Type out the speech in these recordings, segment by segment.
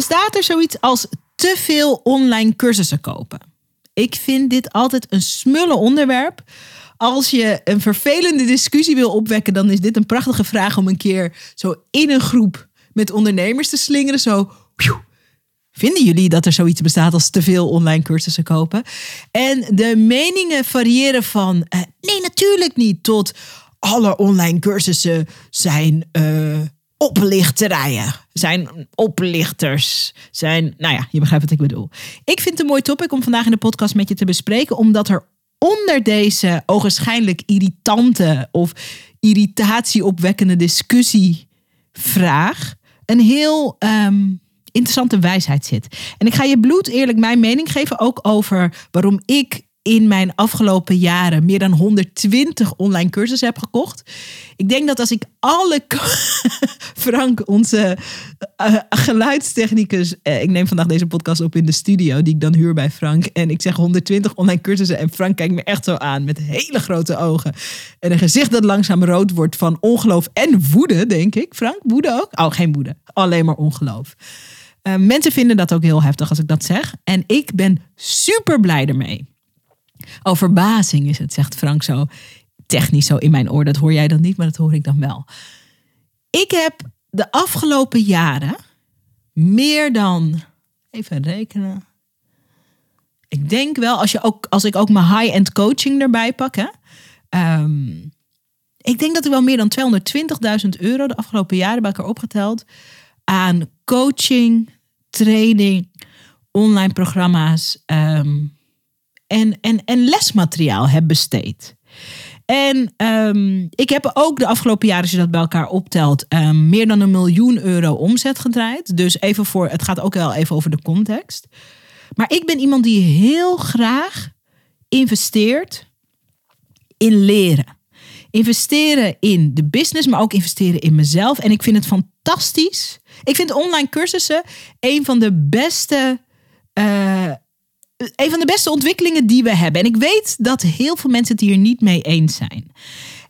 Bestaat er zoiets als te veel online cursussen kopen? Ik vind dit altijd een smulle onderwerp. Als je een vervelende discussie wil opwekken, dan is dit een prachtige vraag om een keer zo in een groep met ondernemers te slingeren. Zo, Vinden jullie dat er zoiets bestaat als te veel online cursussen kopen? En de meningen variëren van uh, nee, natuurlijk niet, tot alle online cursussen zijn uh, oplichterijen, zijn oplichters, zijn, nou ja, je begrijpt wat ik bedoel. Ik vind het een mooi topic om vandaag in de podcast met je te bespreken, omdat er onder deze ogenschijnlijk irritante of irritatieopwekkende discussievraag een heel um, interessante wijsheid zit. En ik ga je bloed eerlijk mijn mening geven ook over waarom ik in mijn afgelopen jaren meer dan 120 online cursussen heb gekocht. Ik denk dat als ik alle. Frank, onze uh, geluidstechnicus. Uh, ik neem vandaag deze podcast op in de studio, die ik dan huur bij Frank. En ik zeg 120 online cursussen. En Frank kijkt me echt zo aan met hele grote ogen. En een gezicht dat langzaam rood wordt van ongeloof en woede, denk ik. Frank, woede ook? Oh, geen woede. Alleen maar ongeloof. Mensen vinden dat ook heel heftig als ik dat zeg. En ik ben super blij ermee. Oh, verbazing is het, zegt Frank zo technisch zo in mijn oor. Dat hoor jij dan niet, maar dat hoor ik dan wel. Ik heb de afgelopen jaren meer dan, even rekenen. Ik denk wel, als, je ook, als ik ook mijn high-end coaching erbij pak. Hè, um, ik denk dat ik wel meer dan 220.000 euro de afgelopen jaren bij elkaar opgeteld. aan coaching, training, online programma's. Um, en, en, en lesmateriaal heb besteed. En um, ik heb ook de afgelopen jaren, als je dat bij elkaar optelt, um, meer dan een miljoen euro omzet gedraaid. Dus even voor, het gaat ook wel even over de context. Maar ik ben iemand die heel graag investeert in leren. Investeren in de business, maar ook investeren in mezelf. En ik vind het fantastisch. Ik vind online cursussen een van de beste uh, een van de beste ontwikkelingen die we hebben. En ik weet dat heel veel mensen het hier niet mee eens zijn.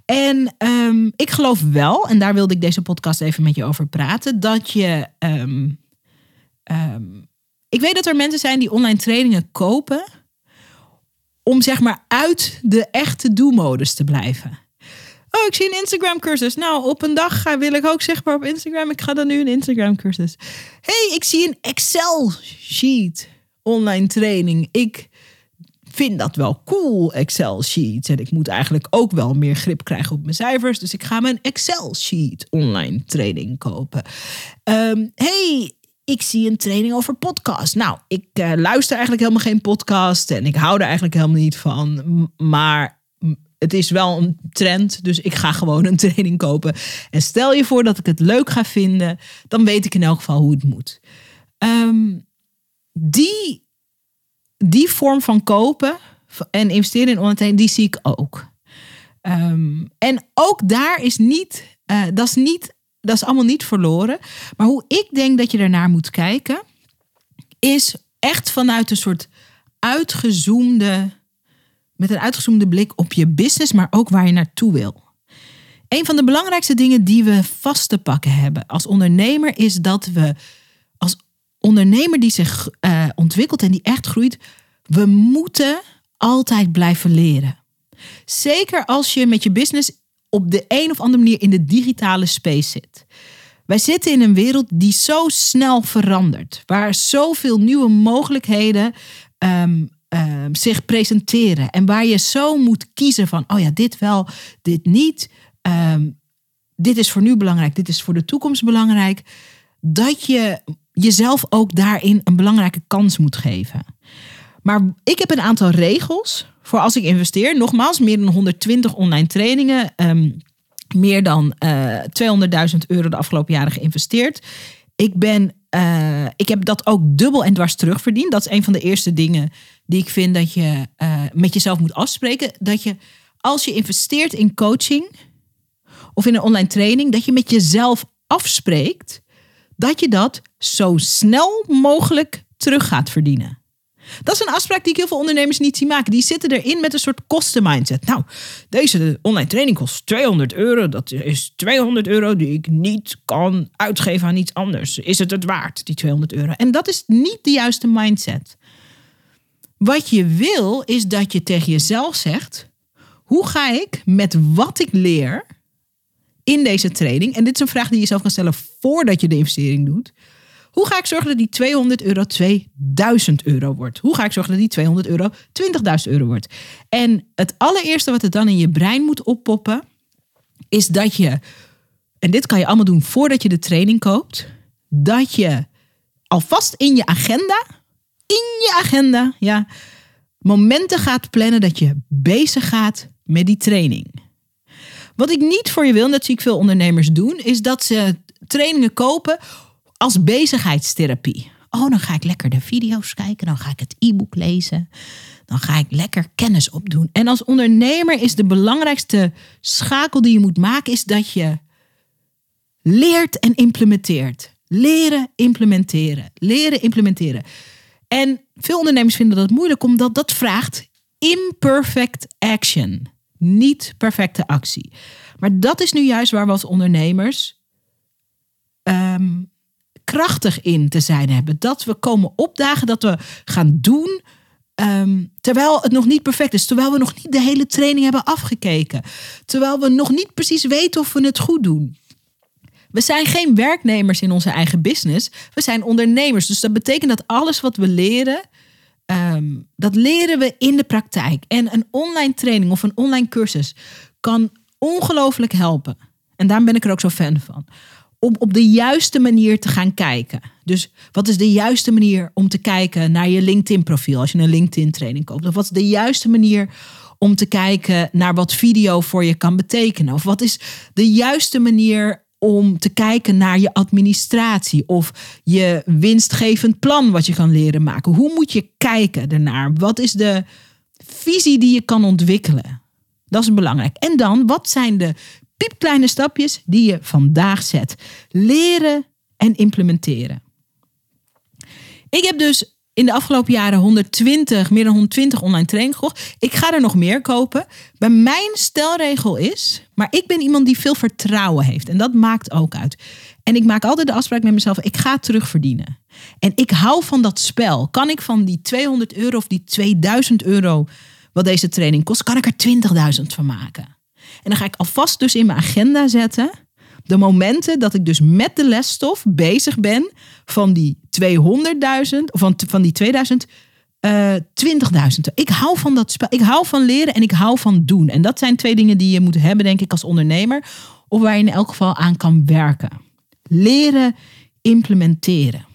En um, ik geloof wel, en daar wilde ik deze podcast even met je over praten, dat je. Um, um, ik weet dat er mensen zijn die online trainingen kopen om zeg maar uit de echte do-modus te blijven. Oh, ik zie een Instagram cursus. Nou, op een dag ga, wil ik ook zichtbaar op Instagram. Ik ga dan nu een Instagram cursus. hey, ik zie een Excel sheet online training. Ik vind dat wel cool, Excel sheets. En ik moet eigenlijk ook wel meer grip krijgen op mijn cijfers. Dus ik ga mijn Excel sheet online training kopen. Um, hey, ik zie een training over podcast. Nou, ik uh, luister eigenlijk helemaal geen podcast. En ik hou er eigenlijk helemaal niet van. Maar het is wel een trend, dus ik ga gewoon een training kopen. En stel je voor dat ik het leuk ga vinden, dan weet ik in elk geval hoe het moet. Um, die, die vorm van kopen en investeren in online die zie ik ook. Um, en ook daar is niet, uh, dat is niet, dat is allemaal niet verloren. Maar hoe ik denk dat je ernaar moet kijken, is echt vanuit een soort uitgezoomde, met een uitgezoomde blik op je business, maar ook waar je naartoe wil. Een van de belangrijkste dingen die we vast te pakken hebben als ondernemer is dat we ondernemer die zich uh, ontwikkelt en die echt groeit, we moeten altijd blijven leren. Zeker als je met je business op de een of andere manier in de digitale space zit. Wij zitten in een wereld die zo snel verandert, waar zoveel nieuwe mogelijkheden um, um, zich presenteren en waar je zo moet kiezen van, oh ja, dit wel, dit niet. Um, dit is voor nu belangrijk, dit is voor de toekomst belangrijk. Dat je jezelf ook daarin een belangrijke kans moet geven. Maar ik heb een aantal regels voor als ik investeer. Nogmaals, meer dan 120 online trainingen. Um, meer dan uh, 200.000 euro de afgelopen jaren geïnvesteerd. Ik, ben, uh, ik heb dat ook dubbel en dwars terugverdiend. Dat is een van de eerste dingen die ik vind dat je uh, met jezelf moet afspreken. Dat je als je investeert in coaching of in een online training, dat je met jezelf afspreekt dat je dat zo snel mogelijk terug gaat verdienen. Dat is een afspraak die ik heel veel ondernemers niet zie maken. Die zitten erin met een soort kostenmindset. Nou, deze online training kost 200 euro. Dat is 200 euro die ik niet kan uitgeven aan iets anders. Is het het waard, die 200 euro? En dat is niet de juiste mindset. Wat je wil, is dat je tegen jezelf zegt: hoe ga ik met wat ik leer in deze training? En dit is een vraag die je zelf kan stellen voordat je de investering doet. Hoe ga ik zorgen dat die 200 euro 2000 euro wordt? Hoe ga ik zorgen dat die 200 euro 20.000 euro wordt? En het allereerste wat er dan in je brein moet oppoppen, is dat je, en dit kan je allemaal doen voordat je de training koopt, dat je alvast in je agenda, in je agenda, ja, momenten gaat plannen dat je bezig gaat met die training. Wat ik niet voor je wil, en dat zie ik veel ondernemers doen, is dat ze trainingen kopen als bezigheidstherapie. Oh, dan ga ik lekker de video's kijken, dan ga ik het e-book lezen, dan ga ik lekker kennis opdoen. En als ondernemer is de belangrijkste schakel die je moet maken, is dat je leert en implementeert. Leren, implementeren. Leren, implementeren. En veel ondernemers vinden dat moeilijk, omdat dat vraagt imperfect action. Niet perfecte actie. Maar dat is nu juist waar we als ondernemers um, krachtig in te zijn hebben. Dat we komen opdagen, dat we gaan doen. Um, terwijl het nog niet perfect is. Terwijl we nog niet de hele training hebben afgekeken. Terwijl we nog niet precies weten of we het goed doen. We zijn geen werknemers in onze eigen business. We zijn ondernemers. Dus dat betekent dat alles wat we leren, um, dat leren we in de praktijk. En een online training of een online cursus kan ongelooflijk helpen. En daarom ben ik er ook zo fan van om op de juiste manier te gaan kijken. Dus wat is de juiste manier om te kijken naar je LinkedIn-profiel als je een LinkedIn-training koopt? Of wat is de juiste manier om te kijken naar wat video voor je kan betekenen? Of wat is de juiste manier om te kijken naar je administratie of je winstgevend plan wat je kan leren maken? Hoe moet je kijken ernaar? Wat is de visie die je kan ontwikkelen? Dat is belangrijk. En dan, wat zijn de piepkleine stapjes die je vandaag zet. Leren en implementeren. Ik heb dus in de afgelopen jaren 120, meer dan 120 online trainingen gekocht. Ik ga er nog meer kopen. Bij mijn stelregel is, maar ik ben iemand die veel vertrouwen heeft. En dat maakt ook uit. En ik maak altijd de afspraak met mezelf, ik ga terugverdienen. En ik hou van dat spel. Kan ik van die 200 euro of die 2000 euro wat deze training kost, kan ik er 20.000 van maken. En dan ga ik alvast dus in mijn agenda zetten de momenten dat ik dus met de lesstof bezig ben van die 200.000 of van, van die 2000 uh, 20.000. Ik hou van dat spel. Ik hou van leren en ik hou van doen. En dat zijn twee dingen die je moet hebben, denk ik, als ondernemer. Of waar je in elk geval aan kan werken. Leren, implementeren.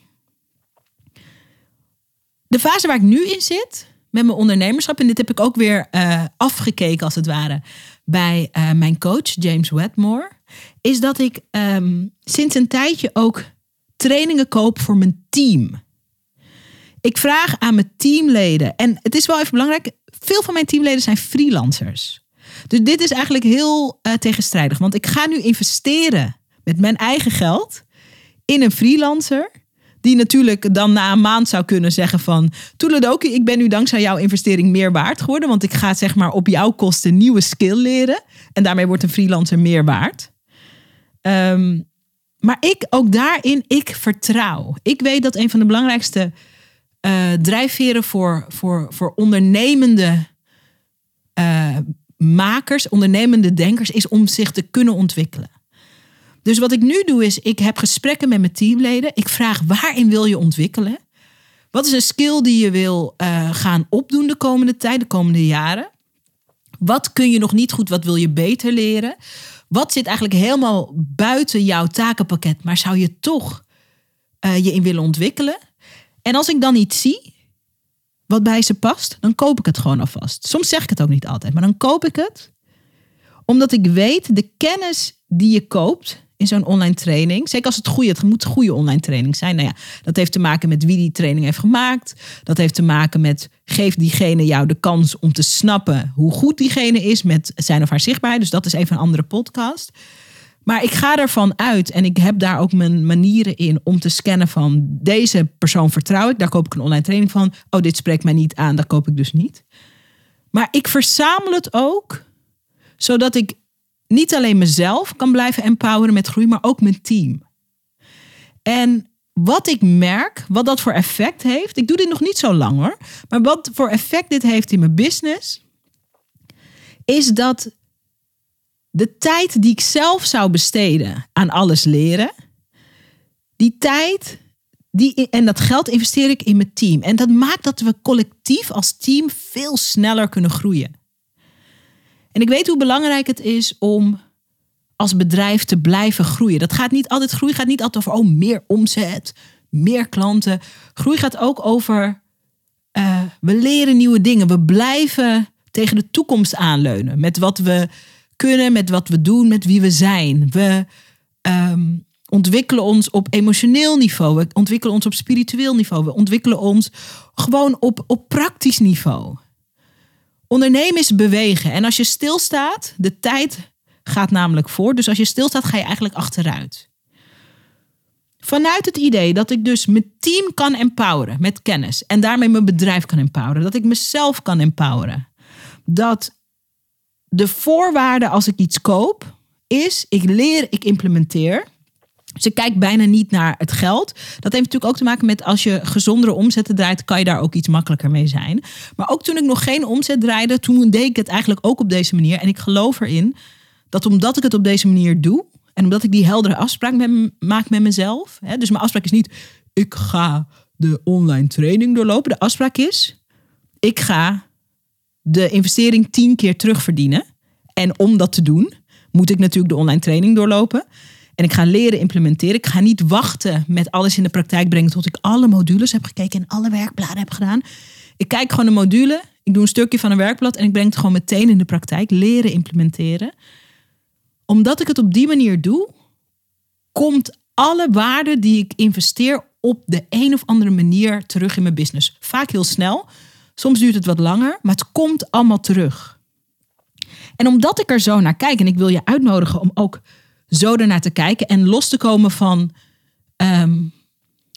De fase waar ik nu in zit met mijn ondernemerschap, en dit heb ik ook weer uh, afgekeken als het ware bij uh, mijn coach James Wedmore, is dat ik um, sinds een tijdje ook trainingen koop voor mijn team. Ik vraag aan mijn teamleden, en het is wel even belangrijk, veel van mijn teamleden zijn freelancers. Dus dit is eigenlijk heel uh, tegenstrijdig, want ik ga nu investeren met mijn eigen geld in een freelancer die natuurlijk dan na een maand zou kunnen zeggen van... Toeledoki, ik ben nu dankzij jouw investering meer waard geworden. Want ik ga zeg maar op jouw kosten nieuwe skill leren. En daarmee wordt een freelancer meer waard. Um, maar ik, ook daarin, ik vertrouw. Ik weet dat een van de belangrijkste uh, drijfveren voor, voor, voor ondernemende uh, makers, ondernemende denkers, is om zich te kunnen ontwikkelen. Dus wat ik nu doe is, ik heb gesprekken met mijn teamleden. Ik vraag waarin wil je ontwikkelen? Wat is een skill die je wil uh, gaan opdoen de komende tijd, de komende jaren? Wat kun je nog niet goed, wat wil je beter leren? Wat zit eigenlijk helemaal buiten jouw takenpakket, maar zou je toch uh, je in willen ontwikkelen? En als ik dan iets zie wat bij ze past, dan koop ik het gewoon alvast. Soms zeg ik het ook niet altijd, maar dan koop ik het Omdat ik weet, de kennis die je koopt in zo'n online training, zeker als het goede, het moet goede online training zijn. Nou ja, dat heeft te maken met wie die training heeft gemaakt. Dat heeft te maken met geeft diegene jou de kans om te snappen hoe goed diegene is met zijn of haar zichtbaarheid. Dus dat is even een andere podcast. Maar ik ga ervan uit en ik heb daar ook mijn manieren in om te scannen van deze persoon vertrouw ik. Daar koop ik een online training van. Oh, dit spreekt mij niet aan, dat koop ik dus niet. Maar ik verzamel het ook zodat ik niet alleen mezelf kan blijven empoweren met groei, maar ook mijn team. En wat ik merk, wat dat voor effect heeft, ik doe dit nog niet zo lang hoor, maar wat voor effect dit heeft in mijn business, is dat de tijd die ik zelf zou besteden aan alles leren, die tijd die, en dat geld investeer ik in mijn team. En dat maakt dat we collectief als team veel sneller kunnen groeien. En ik weet hoe belangrijk het is om als bedrijf te blijven groeien. Dat gaat niet altijd, groei gaat niet altijd over oh, meer omzet, meer klanten. Groei gaat ook over uh, we leren nieuwe dingen. We blijven tegen de toekomst aanleunen met wat we kunnen, met wat we doen, met wie we zijn. We um, ontwikkelen ons op emotioneel niveau. We ontwikkelen ons op spiritueel niveau. We ontwikkelen ons gewoon op, op praktisch niveau. Ondernemen is bewegen. En als je stilstaat, de tijd gaat namelijk voor. Dus als je stilstaat, ga je eigenlijk achteruit. Vanuit het idee dat ik dus mijn team kan empoweren met kennis. En daarmee mijn bedrijf kan empoweren. Dat ik mezelf kan empoweren. Dat de voorwaarde als ik iets koop is, ik leer, ik implementeer. Ze kijkt bijna niet naar het geld. Dat heeft natuurlijk ook te maken met als je gezondere omzetten draait, kan je daar ook iets makkelijker mee zijn. Maar ook toen ik nog geen omzet draaide, toen deed ik het eigenlijk ook op deze manier. En ik geloof erin dat omdat ik het op deze manier doe, en omdat ik die heldere afspraak maak met mezelf. Hè, dus mijn afspraak is niet, ik ga de online training doorlopen. De afspraak is, ik ga de investering tien keer terugverdienen. En om dat te doen, moet ik natuurlijk de online training doorlopen. En ik ga leren implementeren. Ik ga niet wachten met alles in de praktijk brengen tot ik alle modules heb gekeken en alle werkbladen heb gedaan. Ik kijk gewoon de module, ik doe een stukje van een werkblad en ik breng het gewoon meteen in de praktijk. Leren implementeren. Omdat ik het op die manier doe, komt alle waarde die ik investeer op de een of andere manier terug in mijn business. Vaak heel snel. Soms duurt het wat langer, maar het komt allemaal terug. En omdat ik er zo naar kijk en ik wil je uitnodigen om ook zo ernaar te kijken en los te komen van, ehm,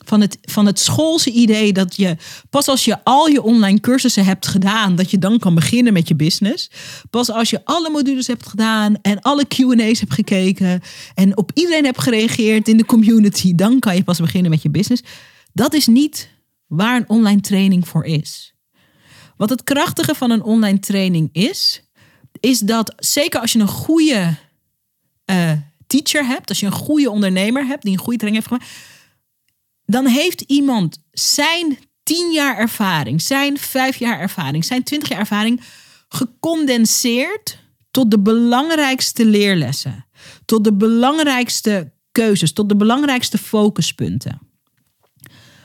van, het, van het schoolse idee dat je pas als je al je online cursussen hebt gedaan, dat je dan kan beginnen met je business. Pas als je alle modules hebt gedaan en alle QA's hebt gekeken en op iedereen hebt gereageerd in de community, dan kan je pas beginnen met je business. Dat is niet waar een online training voor is. Wat het krachtige van een online training is, is dat zeker als je een goede uh, teacher hebt, als je een goede ondernemer hebt die een goede training heeft gemaakt, dan heeft iemand zijn tien jaar ervaring, zijn vijf jaar ervaring, zijn twintig jaar ervaring gecondenseerd tot de belangrijkste leerlessen, tot de belangrijkste keuzes, tot de belangrijkste focuspunten.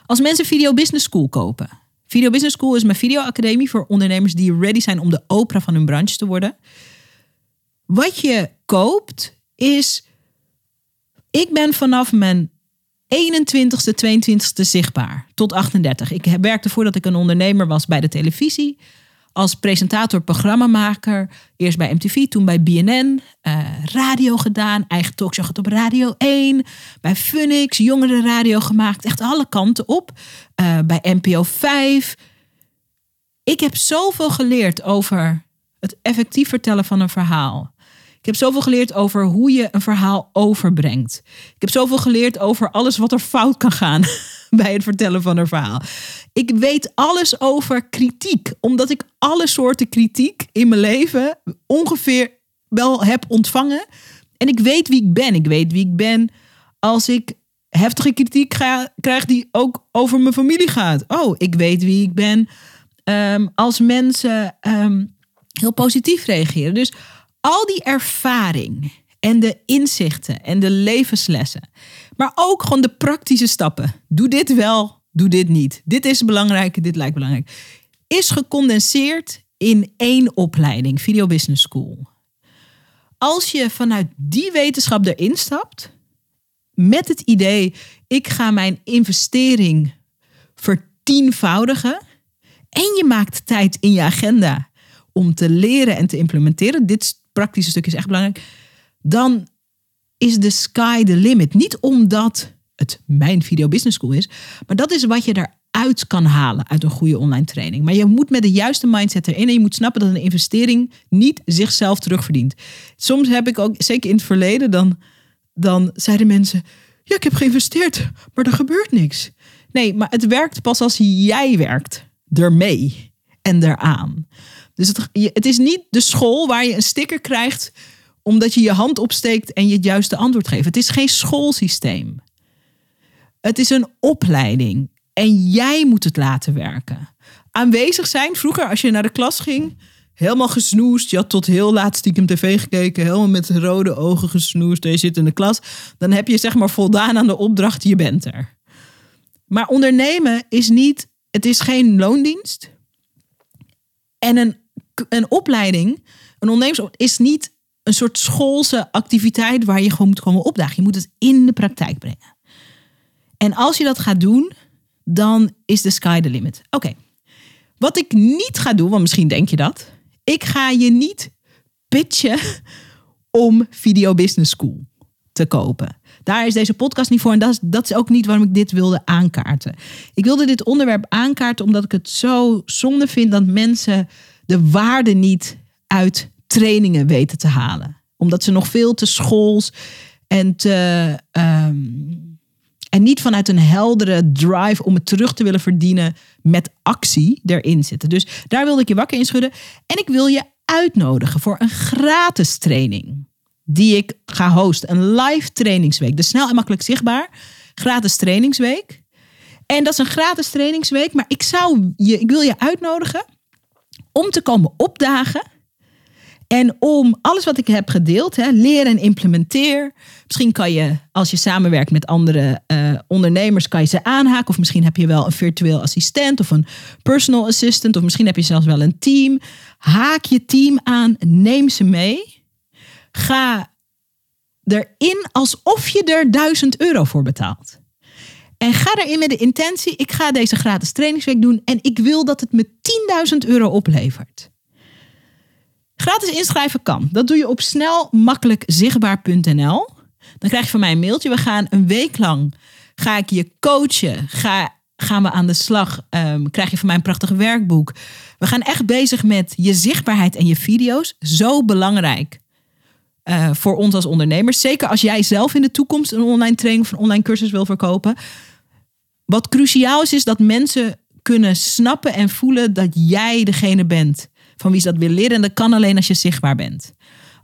Als mensen Video Business School kopen. Video Business School is mijn videoacademie voor ondernemers die ready zijn om de opera van hun branche te worden. Wat je koopt is ik ben vanaf mijn 21ste, 22ste zichtbaar tot 38. Ik werkte voordat ik een ondernemer was bij de televisie. Als presentator, programmamaker. Eerst bij MTV, toen bij BNN. Eh, radio gedaan, eigen talkshow gehad op Radio 1. Bij Funix, radio gemaakt. Echt alle kanten op. Uh, bij NPO 5. Ik heb zoveel geleerd over het effectief vertellen van een verhaal. Ik heb zoveel geleerd over hoe je een verhaal overbrengt. Ik heb zoveel geleerd over alles wat er fout kan gaan bij het vertellen van een verhaal. Ik weet alles over kritiek, omdat ik alle soorten kritiek in mijn leven ongeveer wel heb ontvangen. En ik weet wie ik ben. Ik weet wie ik ben als ik heftige kritiek krijg die ook over mijn familie gaat. Oh, ik weet wie ik ben um, als mensen um, heel positief reageren. Dus al die ervaring en de inzichten en de levenslessen, maar ook gewoon de praktische stappen. Doe dit wel, doe dit niet. Dit is belangrijk, dit lijkt belangrijk. Is gecondenseerd in één opleiding, Video Business School. als je vanuit die wetenschap erin stapt, met het idee, ik ga mijn investering vertienvoudigen. En je maakt tijd in je agenda om te leren en te implementeren. Dit praktische stuk is echt belangrijk. Dan is de sky the limit. Niet omdat het mijn video business school is, maar dat is wat je eruit kan halen uit een goede online training. Maar je moet met de juiste mindset erin en je moet snappen dat een investering niet zichzelf terugverdient. Soms heb ik ook, zeker in het verleden, dan, dan zeiden mensen: Ja, ik heb geïnvesteerd, maar er gebeurt niks. Nee, maar het werkt pas als jij werkt ermee en eraan. Dus het, het is niet de school waar je een sticker krijgt omdat je je hand opsteekt en je het juiste antwoord geeft. Het is geen schoolsysteem. Het is een opleiding en jij moet het laten werken. Aanwezig zijn, vroeger als je naar de klas ging, helemaal gesnoest. Je had tot heel laat stiekem tv gekeken, helemaal met rode ogen gesnoest. En je zit in de klas. Dan heb je zeg maar voldaan aan de opdracht, je bent er. Maar ondernemen is niet, het is geen loondienst. En een, een opleiding, een ondernemers is niet een soort schoolse activiteit waar je gewoon moet komen opdagen. Je moet het in de praktijk brengen. En als je dat gaat doen, dan is de sky the limit. Oké. Wat ik niet ga doen, want misschien denk je dat. Ik ga je niet pitchen om Video Business School te kopen. Daar is deze podcast niet voor. En dat is, dat is ook niet waarom ik dit wilde aankaarten. Ik wilde dit onderwerp aankaarten omdat ik het zo zonde vind dat mensen de waarde niet uit trainingen weten te halen. Omdat ze nog veel te schools en te. Ehm, en niet vanuit een heldere drive om het terug te willen verdienen met actie erin zitten. Dus daar wilde ik je wakker in schudden. En ik wil je uitnodigen voor een gratis training die ik ga hosten. Een live trainingsweek. Dus snel en makkelijk zichtbaar. Gratis trainingsweek. En dat is een gratis trainingsweek. Maar ik, zou je, ik wil je uitnodigen om te komen opdagen. En om alles wat ik heb gedeeld, hè, leer en implementeer. Misschien kan je, als je samenwerkt met andere uh, ondernemers, kan je ze aanhaken. Of misschien heb je wel een virtueel assistent of een personal assistant. Of misschien heb je zelfs wel een team. Haak je team aan, neem ze mee. Ga erin alsof je er 1000 euro voor betaalt. En ga erin met de intentie, ik ga deze gratis trainingsweek doen en ik wil dat het me 10.000 euro oplevert. Gratis inschrijven kan. Dat doe je op snelmakkelijkzichtbaar.nl. Dan krijg je van mij een mailtje. We gaan een week lang, ga ik je coachen. Ga, gaan we aan de slag. Um, krijg je van mij een prachtig werkboek. We gaan echt bezig met je zichtbaarheid en je video's. Zo belangrijk. Uh, voor ons als ondernemers. Zeker als jij zelf in de toekomst een online training of een online cursus wil verkopen. Wat cruciaal is, is dat mensen kunnen snappen en voelen dat jij degene bent van wie ze dat willen leren. En dat kan alleen als je zichtbaar bent.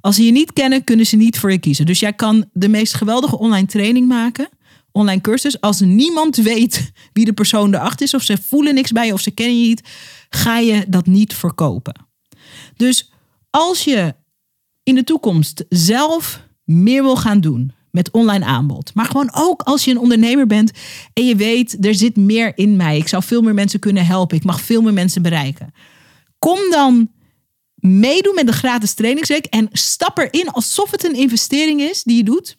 Als ze je niet kennen, kunnen ze niet voor je kiezen. Dus jij kan de meest geweldige online training maken, online cursus. Als niemand weet wie de persoon erachter is, of ze voelen niks bij je, of ze kennen je niet, ga je dat niet verkopen. Dus als je in de toekomst zelf meer wil gaan doen met online aanbod. Maar gewoon ook als je een ondernemer bent en je weet, er zit meer in mij. Ik zou veel meer mensen kunnen helpen. Ik mag veel meer mensen bereiken. Kom dan meedoen met de gratis trainingsweek en stap erin alsof het een investering is die je doet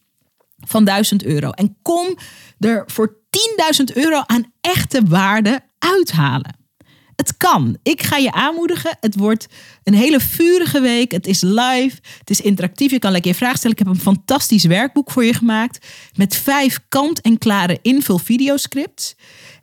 van 1000 euro. En kom er voor 10.000 euro aan echte waarde uithalen. Het kan. Ik ga je aanmoedigen. Het wordt een hele vurige week. Het is live. Het is interactief. Je kan lekker je vraag stellen. Ik heb een fantastisch werkboek voor je gemaakt. Met vijf kant-en-klare invul videoscripts.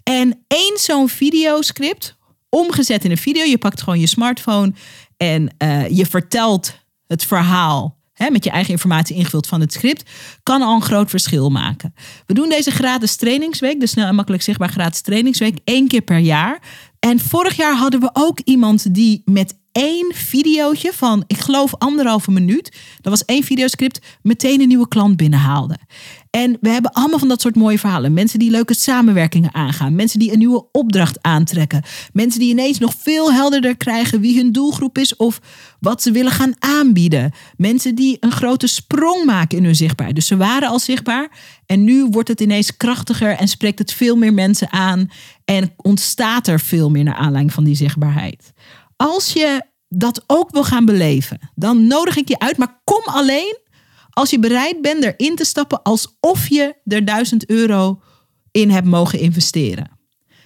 En één zo'n videoscript omgezet in een video. Je pakt gewoon je smartphone en uh, je vertelt het verhaal met je eigen informatie ingevuld van het script, kan al een groot verschil maken. We doen deze gratis trainingsweek, de snel en makkelijk zichtbaar gratis trainingsweek, één keer per jaar. En vorig jaar hadden we ook iemand die met één videootje van, ik geloof, anderhalve minuut. Dat was één videoscript, meteen een nieuwe klant binnenhaalde. En we hebben allemaal van dat soort mooie verhalen. Mensen die leuke samenwerkingen aangaan. Mensen die een nieuwe opdracht aantrekken. Mensen die ineens nog veel helderder krijgen wie hun doelgroep is of wat ze willen gaan aanbieden. Mensen die een grote sprong maken in hun zichtbaar. Dus ze waren al zichtbaar en nu wordt het ineens krachtiger en spreekt het veel meer mensen aan en ontstaat er veel meer naar aanleiding van die zichtbaarheid. Als je dat ook wil gaan beleven, dan nodig ik je uit. Maar kom alleen als je bereid bent erin te stappen alsof je er 1000 euro in hebt mogen investeren.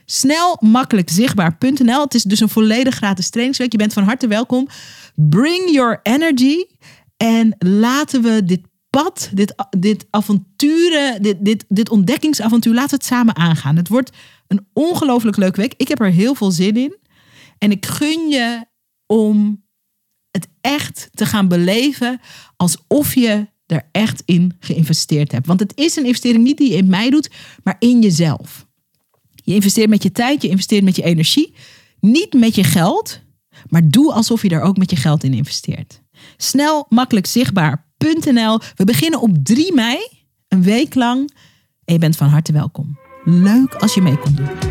Snel, makkelijk, zichtbaar.nl. Het is dus een volledig gratis trainingsweek. Je bent van harte welkom. Bring your energy. En laten we dit pad, dit, dit avonturen, dit, dit, dit ontdekkingsavontuur, laten we het samen aangaan. Het wordt een ongelooflijk leuke week. Ik heb er heel veel zin in. En ik gun je om het echt te gaan beleven alsof je er echt in geïnvesteerd hebt. Want het is een investering niet die je in mij doet, maar in jezelf. Je investeert met je tijd, je investeert met je energie, niet met je geld, maar doe alsof je er ook met je geld in investeert. Snel, makkelijk zichtbaar.nl. We beginnen op 3 mei, een week lang. En je bent van harte welkom. Leuk als je mee komt doen.